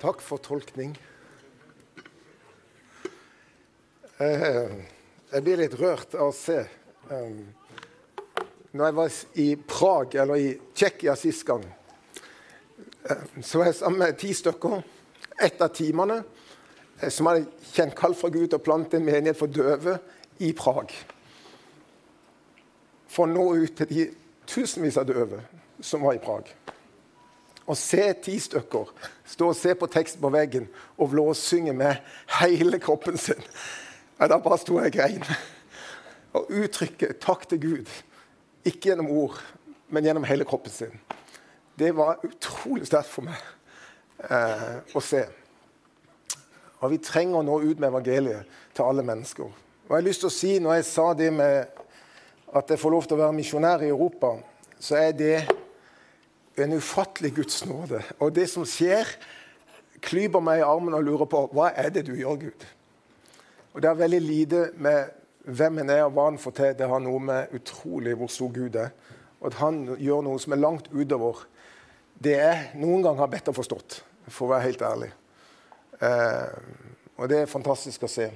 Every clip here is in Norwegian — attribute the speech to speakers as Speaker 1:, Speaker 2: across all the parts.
Speaker 1: Takk for tolkning. Eh, jeg blir litt rørt av å se eh, Når jeg var i Prag, eller i Tsjekkia sist gang, eh, så var jeg sammen med ti stykker. Et av timene som hadde kjent kall fra Gud og plantet en menighet for døve i Prag. For å nå ut til de tusenvis av døve som var i Prag. Å se ti stykker stå og se på teksten på veggen og blåsynge med hele kroppen sin ja, Da bare sto jeg og grein. Og uttrykke takk til Gud, ikke gjennom ord, men gjennom hele kroppen sin, det var utrolig sterkt for meg eh, å se. Og Vi trenger å nå ut med evangeliet til alle mennesker. Og jeg har lyst til å si, Når jeg sa det med at jeg får lov til å være misjonær i Europa, så er det en ufattelig Guds nåde. Og det som skjer, klyper meg i armen og lurer på hva er det du gjør, Gud? Og Det har veldig lite med hvem en er og hva han får til. Det har noe med utrolig hvor stor Gud er. Og at han gjør noe som er langt utover det jeg noen gang har bedt og forstått, for å være helt ærlig. Eh, og det er fantastisk å se.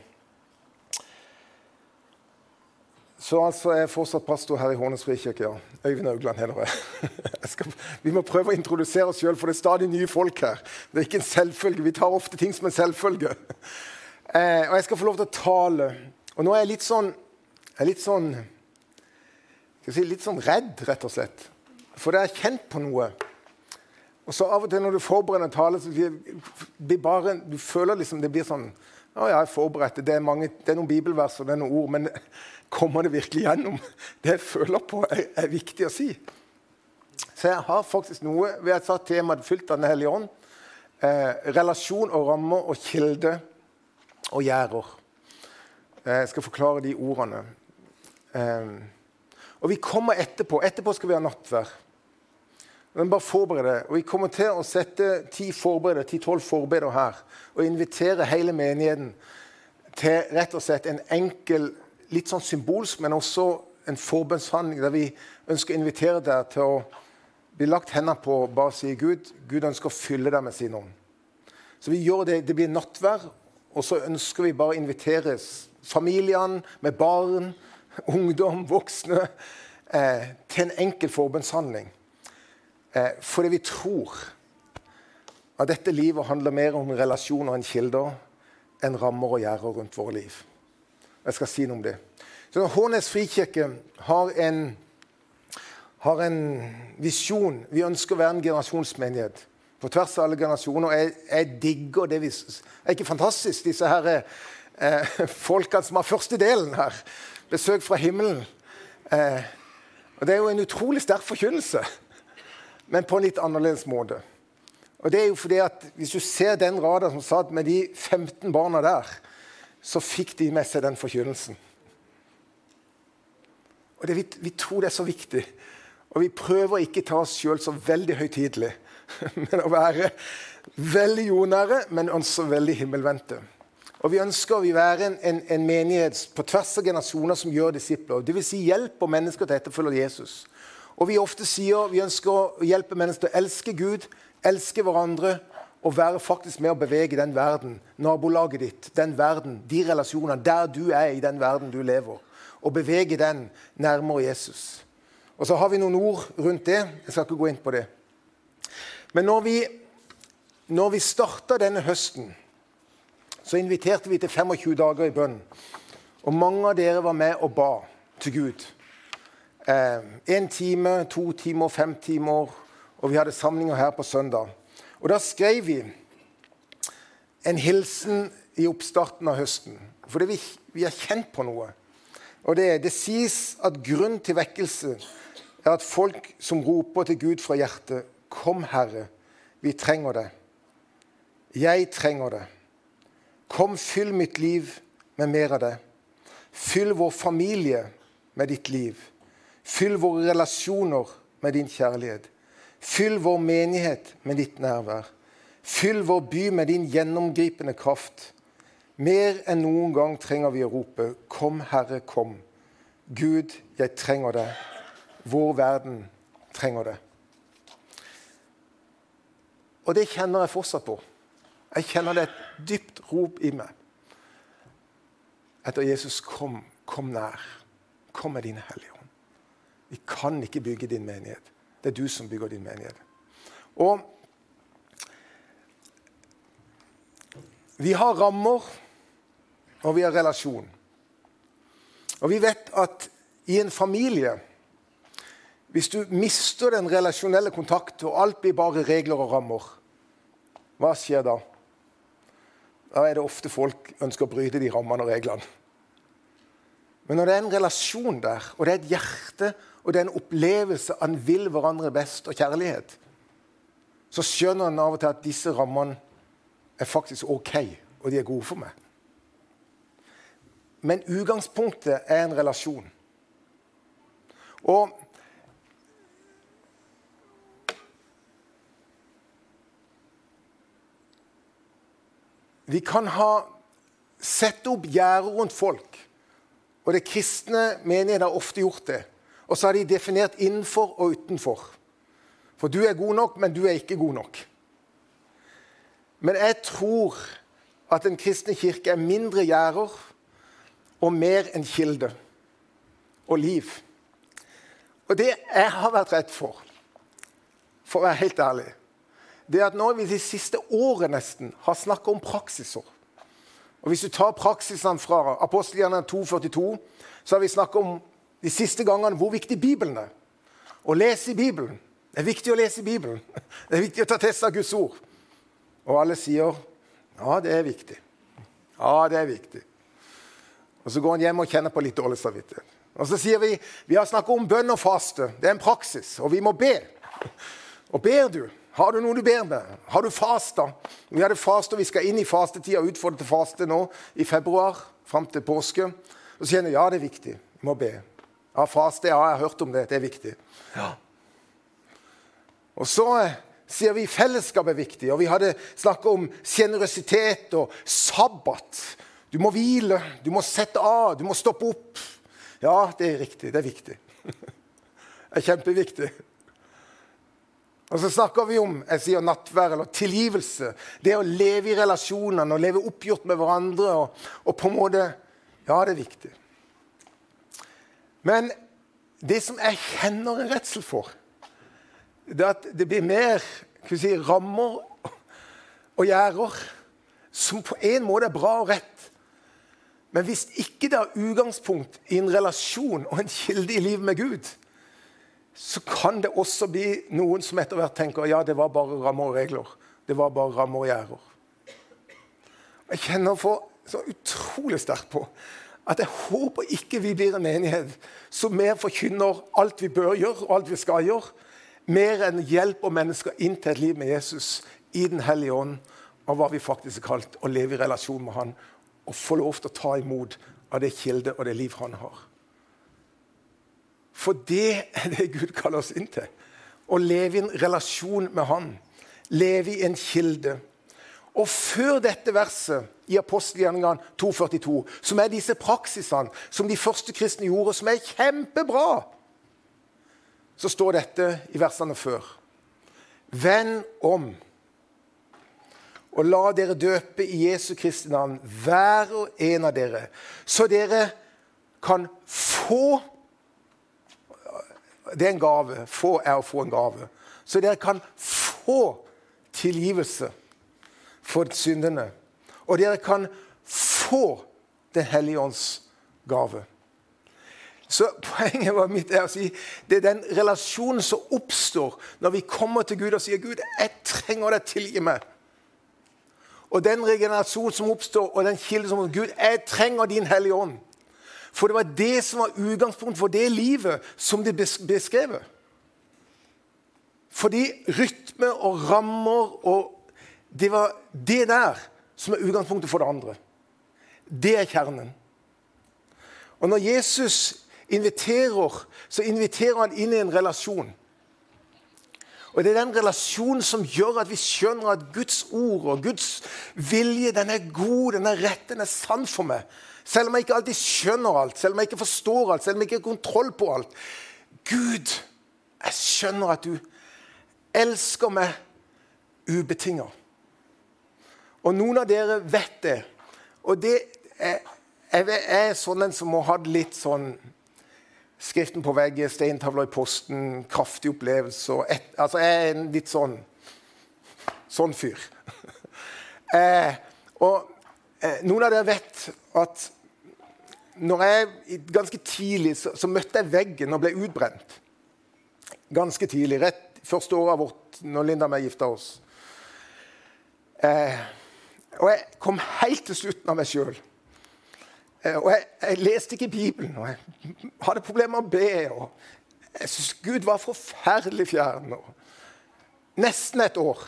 Speaker 1: Så altså er jeg fortsatt pastor her i Hånes frikirke. ja. Øyvind Augland heter jeg. vi må prøve å introdusere oss sjøl, for det er stadig nye folk her. Det er ikke en selvfølge. Vi tar ofte ting som en selvfølge. Eh, og jeg skal få lov til å tale. Og nå er jeg litt sånn, jeg er litt sånn skal si, Litt sånn redd, rett og slett. For det er kjent på noe. Og så av og til når du forbereder en tale, så blir bare, du føler liksom det blir sånn Å, jeg er forberedt. Det er, mange, det er noen bibelvers og det er noen ord. men kommer det virkelig gjennom det jeg føler på, er, er viktig å si. Så jeg har faktisk noe ved et satt tema fylt av Den hellige ånd. Eh, relasjon og rammer og kilde og gjerder. Eh, jeg skal forklare de ordene. Eh, og vi kommer etterpå. Etterpå skal vi ha nattverd. Men bare forberede. Og Vi kommer til å sette ti forberedere, ti-tolv forberedere her og invitere hele menigheten til rett og slett en enkel litt sånn symbolsk, men også en forbønnshandling der vi ønsker å invitere deg til å bli lagt hendene på og bare si Gud, Gud ønsker å fylle deg med sin ånd. Så vi gjør det, det blir nattvær, og så ønsker vi bare å invitere familiene med barn, ungdom, voksne eh, til en enkel forbønnshandling. Eh, fordi vi tror at dette livet handler mer om relasjoner enn kilder, enn rammer og gjerder rundt våre liv. Jeg skal si noe om det. Så Hånes frikirke har en, har en visjon. Vi ønsker å være en generasjonsmenighet på tvers av alle generasjoner. Jeg, jeg digger det vi Er ikke fantastisk, disse her, eh, folkene som har første delen her? Besøk fra himmelen. Eh, og Det er jo en utrolig sterk forkynnelse, men på en litt annerledes måte. Og det er jo fordi at Hvis du ser den rada som satt med de 15 barna der, så fikk de med seg den forkynnelsen. Og det, vi, vi, tror det er så viktig. Og vi prøver ikke å ta oss sjøl så veldig høytidelig, men å være veldig jordnære, men også veldig himmelvendte. Og Vi ønsker å være en, en, en, menighet på tvers av generasjoner som gjør disipler. Dvs. Si hjelper mennesker til å etterfølge Jesus. Og Vi ofte sier vi ønsker å hjelpe mennesker til å elske Gud, elske hverandre og være faktisk med å bevege den verden, nabolaget ditt, den verden, de relasjonene, der du er i den verden du lever. Og bevege den nærmere Jesus. Og så har vi noen ord rundt det. Jeg skal ikke gå inn på det. Men når vi, når vi starta denne høsten, så inviterte vi til 25 dager i bønn. Og mange av dere var med og ba til Gud. Én eh, time, to timer, fem timer. Og vi hadde samlinger her på søndag. Og Da skrev vi en hilsen i oppstarten av høsten. Fordi vi, vi er kjent på noe. Og det, det sies at grunnen til vekkelse er at folk som roper til Gud fra hjertet Kom, Herre, vi trenger det. Jeg trenger det. Kom, fyll mitt liv med mer av det. Fyll vår familie med ditt liv. Fyll våre relasjoner med din kjærlighet. Fyll vår menighet med ditt nærvær. Fyll vår by med din gjennomgripende kraft. Mer enn noen gang trenger vi å rope, Kom, Herre, kom. Gud, jeg trenger det. Vår verden trenger det. Og det kjenner jeg fortsatt på. Jeg kjenner det et dypt rop i meg. Etter Jesus kom, kom nær. Kom med dine Hellige. Vi kan ikke bygge din menighet. Det er du som bygger din menighet. Og vi har rammer, og vi har relasjon. Og vi vet at i en familie Hvis du mister den relasjonelle kontakten, og alt blir bare regler og rammer, hva skjer da? Da er det ofte folk ønsker å bryte de rammene og reglene. Men når det er en relasjon der, og det er et hjerte og det er en opplevelse en vil hverandre best, og kjærlighet, så skjønner en av og til at disse rammene er faktisk OK, og de er gode for meg. Men utgangspunktet er en relasjon. Og Vi kan ha sette opp gjerder rundt folk. Og det kristne menighet har ofte gjort det. Og så har de definert innenfor og utenfor. For du er god nok, men du er ikke god nok. Men jeg tror at den kristne kirke er mindre gjerder og mer en kilde og liv. Og det jeg har vært redd for, for å være helt ærlig, det er at nå vi de siste året nesten har snakka om praksiser og Hvis du tar praksisene fra apostelgjerne 2,42, så har vi snakka om de siste gangene hvor viktig Bibelen er. Å lese i Bibelen. Det er viktig å lese i Bibelen. Det er viktig å ta test av Guds ord. Og alle sier ja, det er viktig. Ja, det er viktig. Og Så går han hjem og kjenner på litt dårlig samvittighet. Og så sier vi vi har snakket om bønn og faste. Det er en praksis, og vi må be. Og ber du, har du noe du ber med? Har du fasta? Vi hadde fasta, vi skal inn i fastetida og utfordre til faste nå i februar fram til påske. Og så kjenner jeg ja, det er viktig. Vi må be. Ja, faste, ja, jeg har hørt om det. Det er viktig. Ja. Og så eh, sier vi fellesskap er viktig, og vi hadde snakka om sjenerøsitet og sabbat. Du må hvile, du må sette av, du må stoppe opp. Ja, det er riktig. Det er viktig. Det er kjempeviktig. Og så snakker vi om jeg sier nattvær eller tilgivelse. Det å leve i relasjonene og leve oppgjort med hverandre. Og, og, på en måte Ja, det er viktig. Men det som jeg kjenner en redsel for, det er at det blir mer si, rammer og gjerder som på en måte er bra og rett, men hvis ikke det har utgangspunkt i en relasjon og en kilde i livet med Gud, så kan det også bli noen som etter hvert tenker ja, det var bare rammer og regler. Det var bare rammer og gjerder. Jeg kjenner for så utrolig sterkt på at jeg håper ikke vi blir en menighet som mer forkynner alt vi bør gjøre, og alt vi skal gjøre, mer enn hjelp og mennesker inn til et liv med Jesus i Den hellige ånd, av hva vi faktisk er kalt å leve i relasjon med Han og få lov til å ta imot av det kilde og det liv han har. For det er det Gud kaller oss inn til. Å leve i en relasjon med Han. Leve i en kilde. Og før dette verset i apostelgjerningene 2,42, som er disse praksisene som de første kristne gjorde, som er kjempebra, så står dette i versene før. Venn om og la dere døpe i Jesu Kristi navn, hver og en av dere, så dere kan få Det er en gave. Få er å få en gave. Så dere kan få tilgivelse for syndene. Og dere kan få Den hellige ånds gave. Så Poenget var mitt er å si det er den relasjonen som oppstår når vi kommer til Gud og sier Gud, jeg trenger deg, tilgi meg. Og den regenerasjonen som oppstår, og den kilden som Gud, jeg trenger din Hellige Ånd. For det var det som var utgangspunktet for det livet som det beskrevet. Fordi rytme og rammer og Det var det der som er utgangspunktet for det andre. Det er kjernen. Og når Jesus inviterer, så inviterer han inn i en relasjon. Og Det er den relasjonen som gjør at vi skjønner at Guds ord og Guds vilje den er god, den er rett, den er sann for meg. Selv om jeg ikke alltid skjønner alt, selv om jeg ikke forstår alt, selv om jeg ikke har kontroll på alt. Gud, jeg skjønner at du elsker meg ubetinga. Og noen av dere vet det. Og det er, jeg er sånn en som må ha litt sånn Skriften på veggen, steintavler i posten, kraftige opplevelser Altså, jeg er en litt sånn sånn fyr. eh, og eh, noen av dere vet at når jeg ganske tidlig så, så, møtte jeg veggen og ble utbrent. Ganske tidlig. Rett første året vårt når Linda og jeg gifta oss. Eh, og jeg kom helt til slutten av meg sjøl. Eh, og jeg, jeg, leste ikke Bibelen, og jeg hadde problemer med å be. og Jeg syntes Gud var forferdelig fjern. Nesten et år.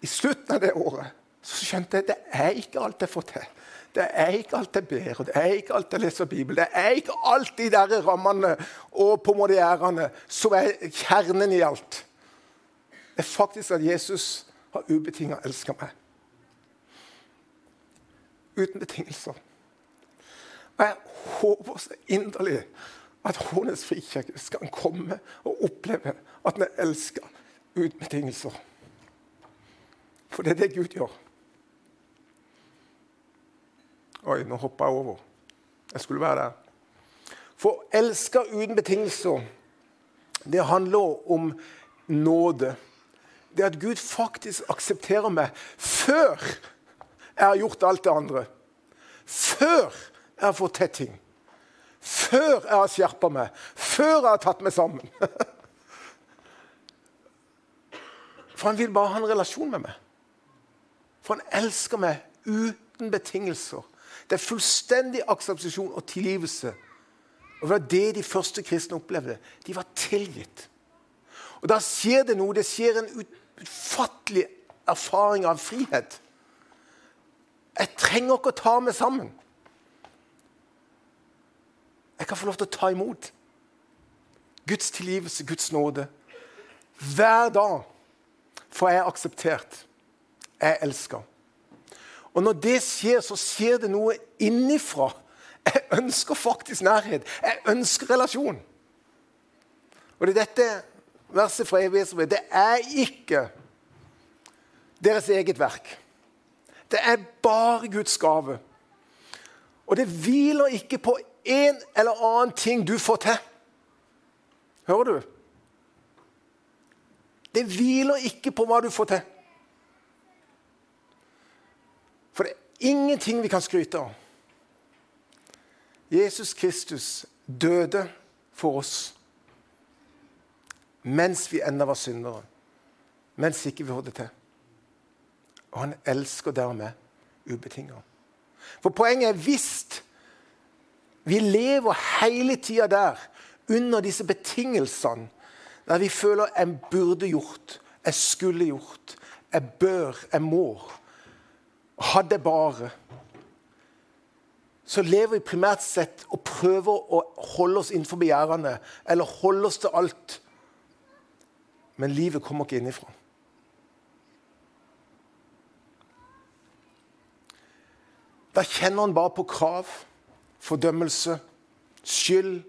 Speaker 1: I slutten av det året så skjønte jeg at det er ikke alt jeg får til. Det er ikke alt jeg ber, og det er ikke alt jeg leser Bibelen. Det er ikke alt de der rammene og på pomodierene som er kjernen i alt. Er faktisk at Jesus har ubetinga elska meg. Uten betingelser. Og jeg håper så inderlig at Hånes frikirke skal komme og oppleve at vi elsker uten betingelser. For det er det Gud gjør. Oi, nå hoppa jeg over. Jeg skulle være der. For elske uten betingelser, det handler om nåde. Det at Gud faktisk aksepterer meg før jeg har gjort alt det andre. Før jeg har fått til ting. Før jeg har skjerpa meg. Før jeg har tatt meg sammen. For han vil bare ha en relasjon med meg. For han elsker meg uten betingelser. Det er fullstendig akseptasjon og tilgivelse. Og Det var det de første kristne opplevde. De var tilgitt. Og Da skjer det noe. Det skjer en utfattelig erfaring av frihet. Jeg trenger ikke å ta meg sammen. Jeg kan få lov til å ta imot Guds tilgivelse, Guds nåde. Hver dag får jeg akseptert Jeg elsker. Og når det skjer, så skjer det noe innifra. Jeg ønsker faktisk nærhet. Jeg ønsker relasjon. Og det er dette verset fra Evighetsbrevet. Det er ikke deres eget verk. Det er bare Guds gave. Og det hviler ikke på en eller annen ting du får til. Hører du? Det hviler ikke på hva du får til. For det er ingenting vi kan skryte av. Jesus Kristus døde for oss mens vi ennå var syndere. Mens ikke vi hørte til. Og han elsker dermed ubetinga. For poenget er hvis vi lever hele tida der, under disse betingelsene, der vi føler jeg burde gjort, jeg skulle gjort, jeg bør, jeg må hadde jeg bare Så lever vi primært sett og prøver å holde oss innenfor begjærene, eller holde oss til alt. Men livet kommer ikke innifra. Da kjenner han bare på krav, fordømmelse, skyld,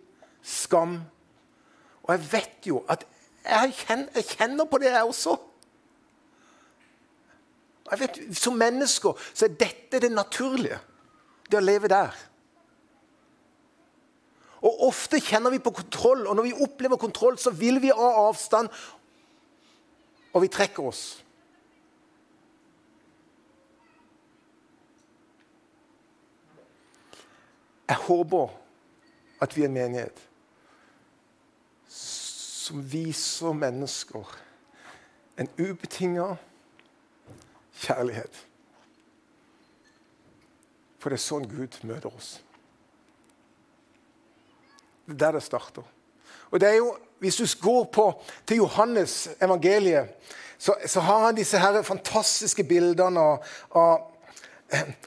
Speaker 1: skam. Og jeg vet jo at jeg kjenner, jeg kjenner på det, jeg også. Jeg vet, Som mennesker så er dette det naturlige. Det å leve der. Og Ofte kjenner vi på kontroll, og når vi opplever kontroll, så vil vi ha avstand, og vi trekker oss. Jeg håper at vi er en menighet som viser mennesker en ubetinga kjærlighet. For det er sånn Gud møter oss. Det er der det starter. Og det er jo, Hvis du går på til Johannes evangeliet, så, så har han disse her fantastiske bildene av, av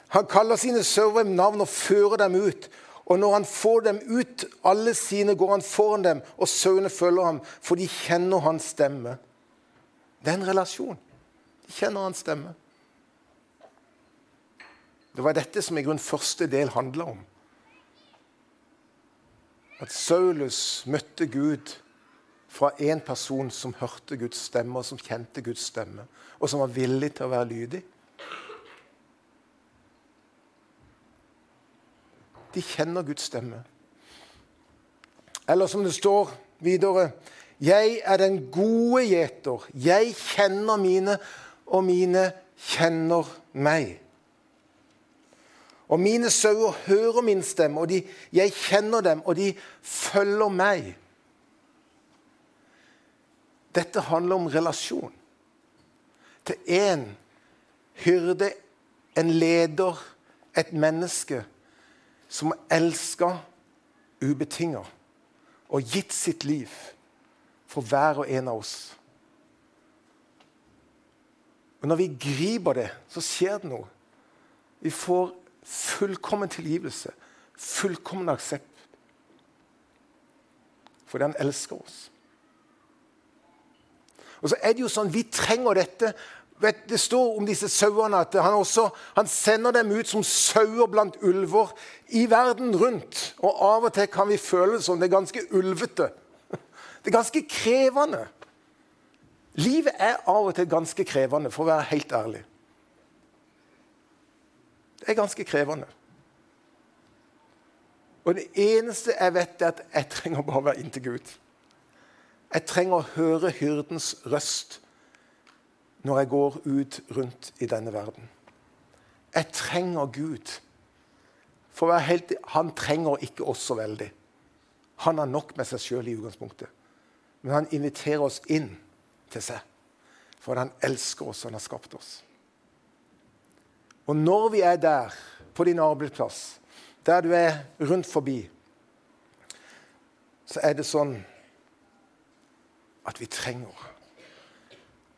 Speaker 1: Han kaller sine servere navn og fører dem ut. Og når han får dem ut, alle sine, går han foran dem, og sauene følger ham, for de kjenner hans stemme. Det er en relasjon. De kjenner hans stemme. Det var dette som i grunn første del handla om. At Saulus møtte Gud fra en person som hørte Guds stemme, og som kjente Guds stemme, og som var villig til å være lydig. De kjenner Guds stemme. Eller som det står videre Jeg er den gode gjeter. Jeg kjenner mine, og mine kjenner meg. Og mine sauer hører min stemme, og de, jeg kjenner dem, og de følger meg. Dette handler om relasjon. Til en hyrde, en leder, et menneske som elska ubetinga og gitt sitt liv for hver og en av oss. Og Når vi griper det, så skjer det noe. Vi får fullkommen tilgivelse, fullkommen aksept. Fordi han elsker oss. Og så er det jo sånn, Vi trenger dette. Det står om disse sauene at han, også, han sender dem ut som sauer blant ulver i verden rundt. Og av og til kan vi føle det som det er ganske ulvete. Det er ganske krevende. Livet er av og til ganske krevende, for å være helt ærlig. Det er ganske krevende. Og det eneste jeg vet, er at jeg trenger bare å være inntil Gud. Jeg trenger å høre hyrdens røst når jeg går ut rundt i denne verden. Jeg trenger Gud. For helt, Han trenger ikke oss så veldig. Han har nok med seg sjøl i utgangspunktet. Men han inviterer oss inn til seg. For han elsker oss, og han har skapt oss. Og når vi er der, på din arbeidsplass, der du er rundt forbi, så er det sånn at vi trenger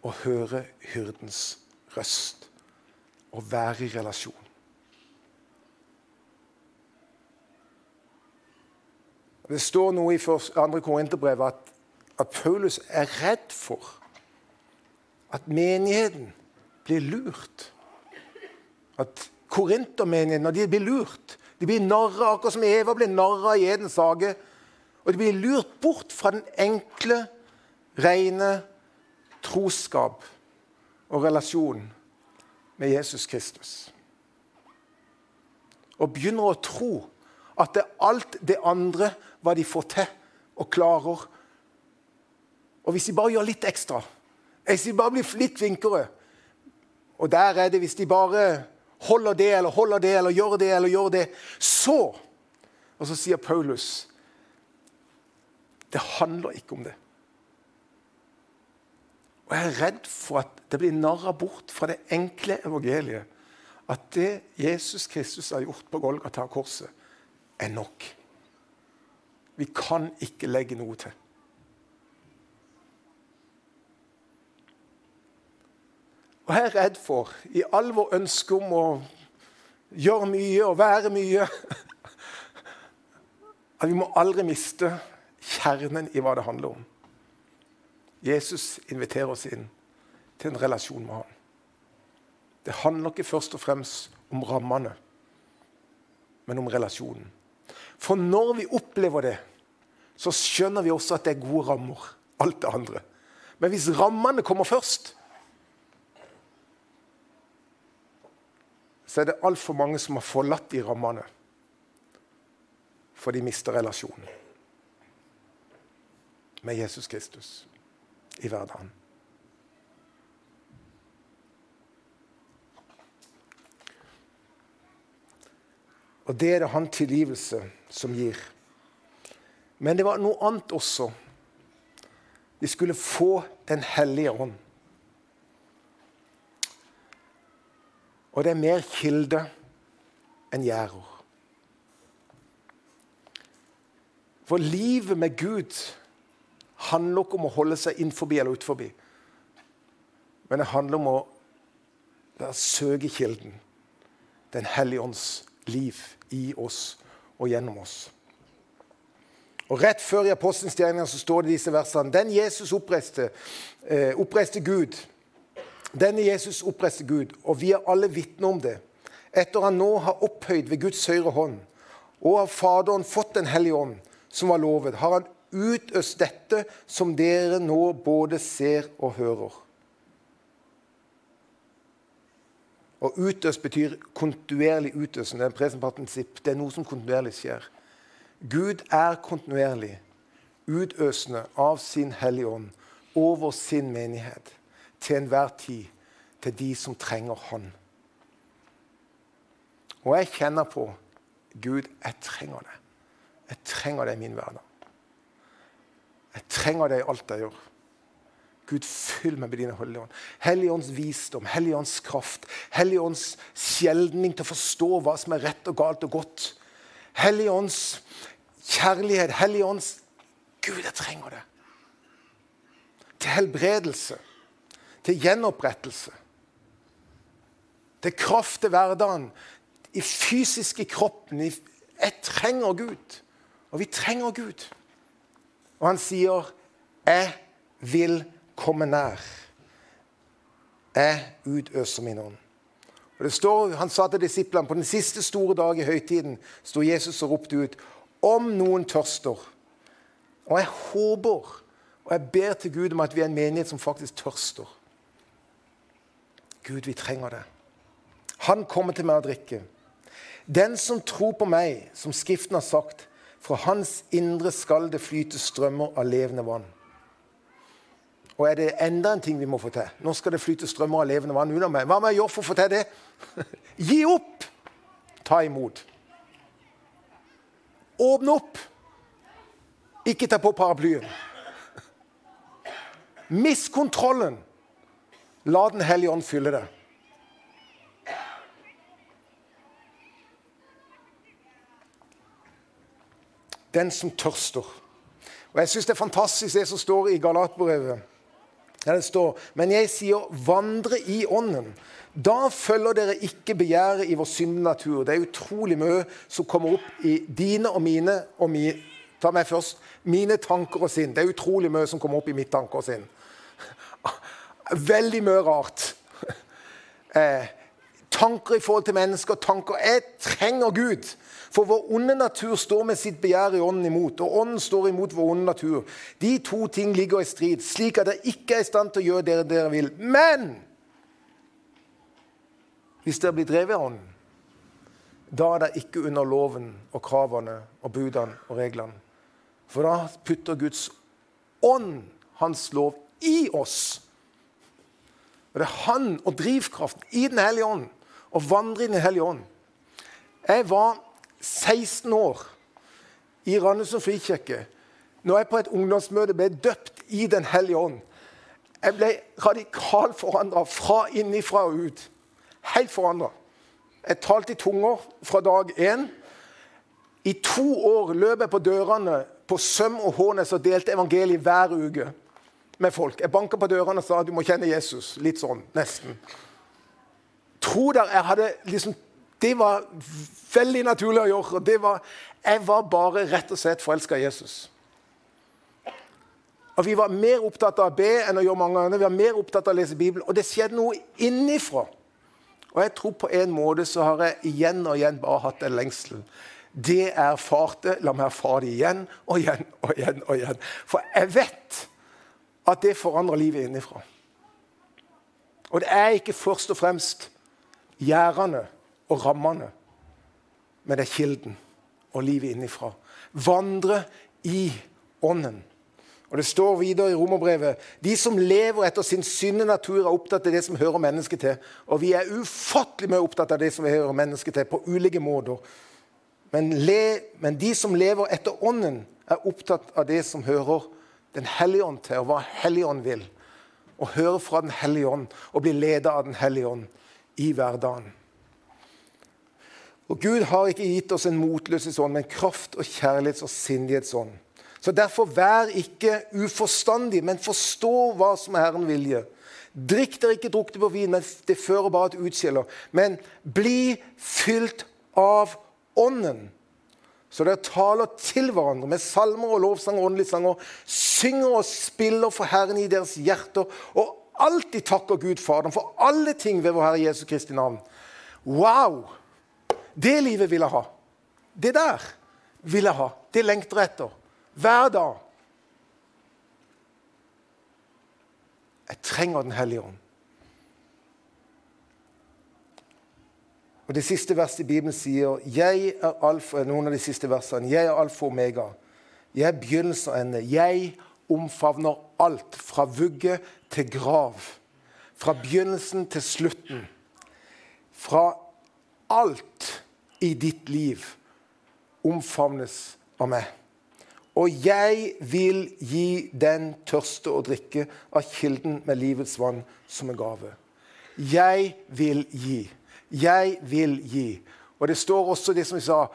Speaker 1: å høre hyrdens røst og være i relasjon. Det står noe i 2. Korinterbrev at, at Paulus er redd for at menigheten blir lurt. At korintermenigheten, når de blir lurt De blir narra, akkurat som Eva ble narra i Edens hage. Og de blir lurt bort fra den enkle, rene troskap og relasjon med Jesus Kristus. Og begynner å tro at det er alt det andre hva de får til og klarer. Og hvis de bare gjør litt ekstra, hvis de bare blir litt flinkere Og der er det hvis de bare holder det eller holder det eller gjør det eller gjør det, så Og så sier Paulus det handler ikke om det. Og jeg er redd for at det blir narra bort fra det enkle evangeliet. At det Jesus Kristus har gjort på Golgata korset, er nok. Vi kan ikke legge noe til. Og jeg er redd for, i all vår ønske om å gjøre mye og være mye, at vi må aldri miste kjernen i hva det handler om. Jesus inviterer oss inn til en relasjon med ham. Det handler ikke først og fremst om rammene, men om relasjonen. For når vi opplever det, så skjønner vi også at det er gode rammer. Alt det andre. Men hvis rammene kommer først, så er det altfor mange som har forlatt de rammene. For de mister relasjonen med Jesus Kristus i hverdagen. Og det er det han tilgivelse som gir. Men det var noe annet også. De skulle få Den hellige ånd. Og det er mer kilde enn gjerder. For livet med Gud handler ikke om å holde seg innenfor eller utenfor. Men det handler om å søke kilden. Den hellige ånds liv i oss og gjennom oss. Og Rett før i Apostelens gjerninger står det disse versene. Den Jesus oppreiste, eh, oppreiste Gud. Denne Jesus oppreiste Gud, og vi er alle vitner om det. Etter han nå har opphøyd ved Guds høyre hånd, og av Faderen fått Den hellige ånd, som var lovet, har han utøs dette som dere nå både ser og hører. Og utøst betyr kontinuerlig utøsende. Det er Det er noe som kontinuerlig skjer. Gud er kontinuerlig utøsende av sin Hellige Ånd over sin menighet til enhver tid til de som trenger Han. Og jeg kjenner på Gud, jeg trenger det. Jeg trenger det i min hverdag. Jeg trenger det i alt jeg gjør. Gud, fyll meg med dine Hellige Ånd. Helligånds visdom, Helligånds kraft, Helligånds skjelning til å forstå hva som er rett og galt og godt. Helligånds kjærlighet, Helligånds Gud, jeg trenger det. Til helbredelse, til gjenopprettelse, til kraft til hverdagen, i fysisk i kroppen. Jeg trenger Gud. Og vi trenger Gud. Og han sier, 'Jeg vil komme nær'. Jeg utøser min ånd. Og det står, Han sa til disiplene på den siste store dag i høytiden sto Jesus og ropte ut om noen tørster. Og jeg håper og jeg ber til Gud om at vi er en menighet som faktisk tørster. Gud, vi trenger det. Han kommer til meg å drikke. Den som tror på meg, som Skriften har sagt, fra hans indre skal det flyte strømmer av levende vann. Og er det enda en ting vi må få til? Nå skal det flyte strømmer av levende vann under meg. Hva må jeg gjøre for å få til det? Gi opp! Ta imot. Åpne opp! Ikke ta på paraplyen. Miss kontrollen. La Den hellige ånd fylle det. Den som tørster. Og Jeg syns det er fantastisk det som står i Galatbrevet. Der det står Men jeg sier, vandre i ånden. Da følger dere ikke begjæret i vår syndenatur. Det er utrolig mye som kommer opp i dine og mine og mi, Ta meg først. Mine tanker og sinn. Det er utrolig mye som kommer opp i mitt tanker og sinn. Veldig mye rart. Eh, tanker i forhold til mennesker. tanker. Jeg trenger Gud. For vår onde natur står med sitt begjær i ånden imot, og ånden står imot vår onde natur. De to ting ligger i strid, slik at dere ikke er i stand til å gjøre det dere vil. Men hvis dere blir drevet av ånden, da er dere ikke under loven og kravene og budene og reglene. For da putter Guds ånd, hans lov, i oss. Og det er han og drivkraften i Den hellige ånd, å vandre i Den hellige ånd. Jeg var 16 år i Randesund frikirke, når jeg på et ungdomsmøte ble døpt i Den hellige ånd Jeg ble radikalt forandra fra innifra og ut. Helt forandra. Jeg talte i tunger fra dag én. I to år løp jeg på dørene på Søm og Hånes og delte evangeliet hver uke med folk. Jeg banka på dørene og sa du må kjenne Jesus. Litt sånn, nesten. Tro der jeg hadde liksom det var veldig naturlig å gjøre. og var, Jeg var bare rett og slett forelska i Jesus. Og Vi var mer opptatt av å be enn å gjøre mange ganger. Vi var mer opptatt av å lese Bibelen. Og det skjedde noe innifra. Og jeg tror på en måte så har jeg igjen og igjen bare hatt en lengsel. Det jeg erfarte, la meg erfare det igjen og igjen og igjen. og igjen. For jeg vet at det forandrer livet innifra. Og det er ikke først og fremst gjerdene og rammene. Men det er kilden og livet innifra. Vandre i ånden. Og Det står videre i romerbrevet de som lever etter sin synde natur, er opptatt av det som hører mennesket til. Og vi er ufattelig mye opptatt av det som hører mennesket til, på ulike måter. Men, le, men de som lever etter ånden, er opptatt av det som hører Den hellige ånd til, og hva Hellige ånd vil. Å høre fra Den hellige ånd og bli ledet av Den hellige ånd i hverdagen. Og Gud har ikke gitt oss en motløshetsånd, men kraft og kjærlighets- og sindighetsånd. Så derfor vær ikke uforstandig, men forstå hva som er Herren vilje. Drikk dere ikke drukne på vin, men det fører bare til utskjeller. Men bli fylt av Ånden. Så dere taler til hverandre med salmer og lovsanger og åndelige sanger. Synger og spiller for Herren i deres hjerter. Og alltid takker Gud Faderen for alle ting ved vår Herre Jesus Kristi navn. Wow! Det livet vil jeg ha. Det der vil jeg ha. Det lengter jeg etter. Hver dag. Jeg trenger Den hellige ånd. Og Det siste verset i Bibelen sier jeg er alfa, noen av de siste versene, jeg er alfa og omega. Jeg er begynnelsen og ende. Jeg omfavner alt, fra vugge til grav. Fra begynnelsen til slutten. Fra alt i ditt liv omfavnes av meg. Og jeg vil gi den tørste å drikke av kilden med livets vann som en gave. Jeg vil gi. Jeg vil gi. Og det står også det som vi sa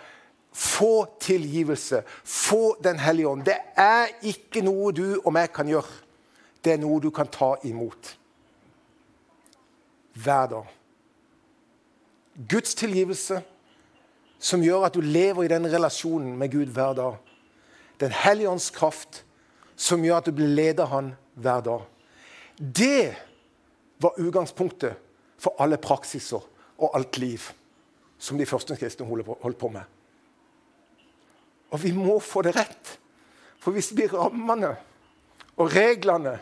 Speaker 1: få tilgivelse. Få Den hellige ånd. Det er ikke noe du og meg kan gjøre. Det er noe du kan ta imot. Hver dag. Guds tilgivelse som gjør at du lever i den relasjonen med Gud hver dag. Den hellige ånds kraft som gjør at du blir ledet av Han hver dag. Det var utgangspunktet for alle praksiser og alt liv som de første kristne holdt på med. Og vi må få det rett. For hvis det blir rammene og reglene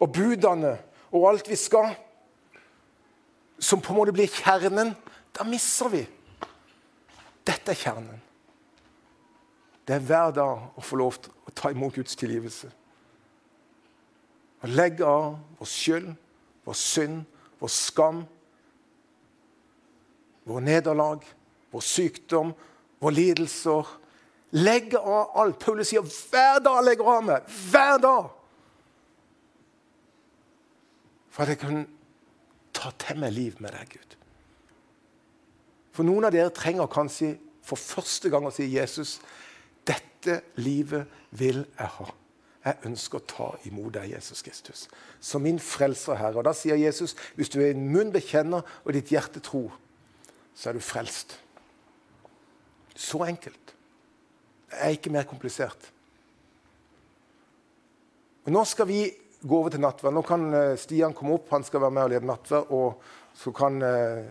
Speaker 1: og budene og alt vi skal, som på en måte blir kjernen, da mister vi. Dette er kjernen. Det er hver dag å få lov til å ta imot Guds tilgivelse. Å legge av vår skyld, vår synd, vår skam, vår nederlag, vår sykdom, våre lidelser. Legge av alt. Paulus sier hver dag legger av meg. Hver dag! For at jeg kan ta til meg liv med deg, Gud. For noen av dere trenger kanskje for første gang å si Jesus, dette livet vil jeg ha. Jeg ønsker å ta imot deg, Jesus Kristus, som min frelser Herre. Og Da sier Jesus hvis du i en munn bekjenner og ditt hjerte tror, så er du frelst. Så enkelt. Er ikke mer komplisert. Og Nå skal vi gå over til nattverd. Nå kan eh, Stian komme opp. Han skal være med og lede nattverd. Og så kan eh,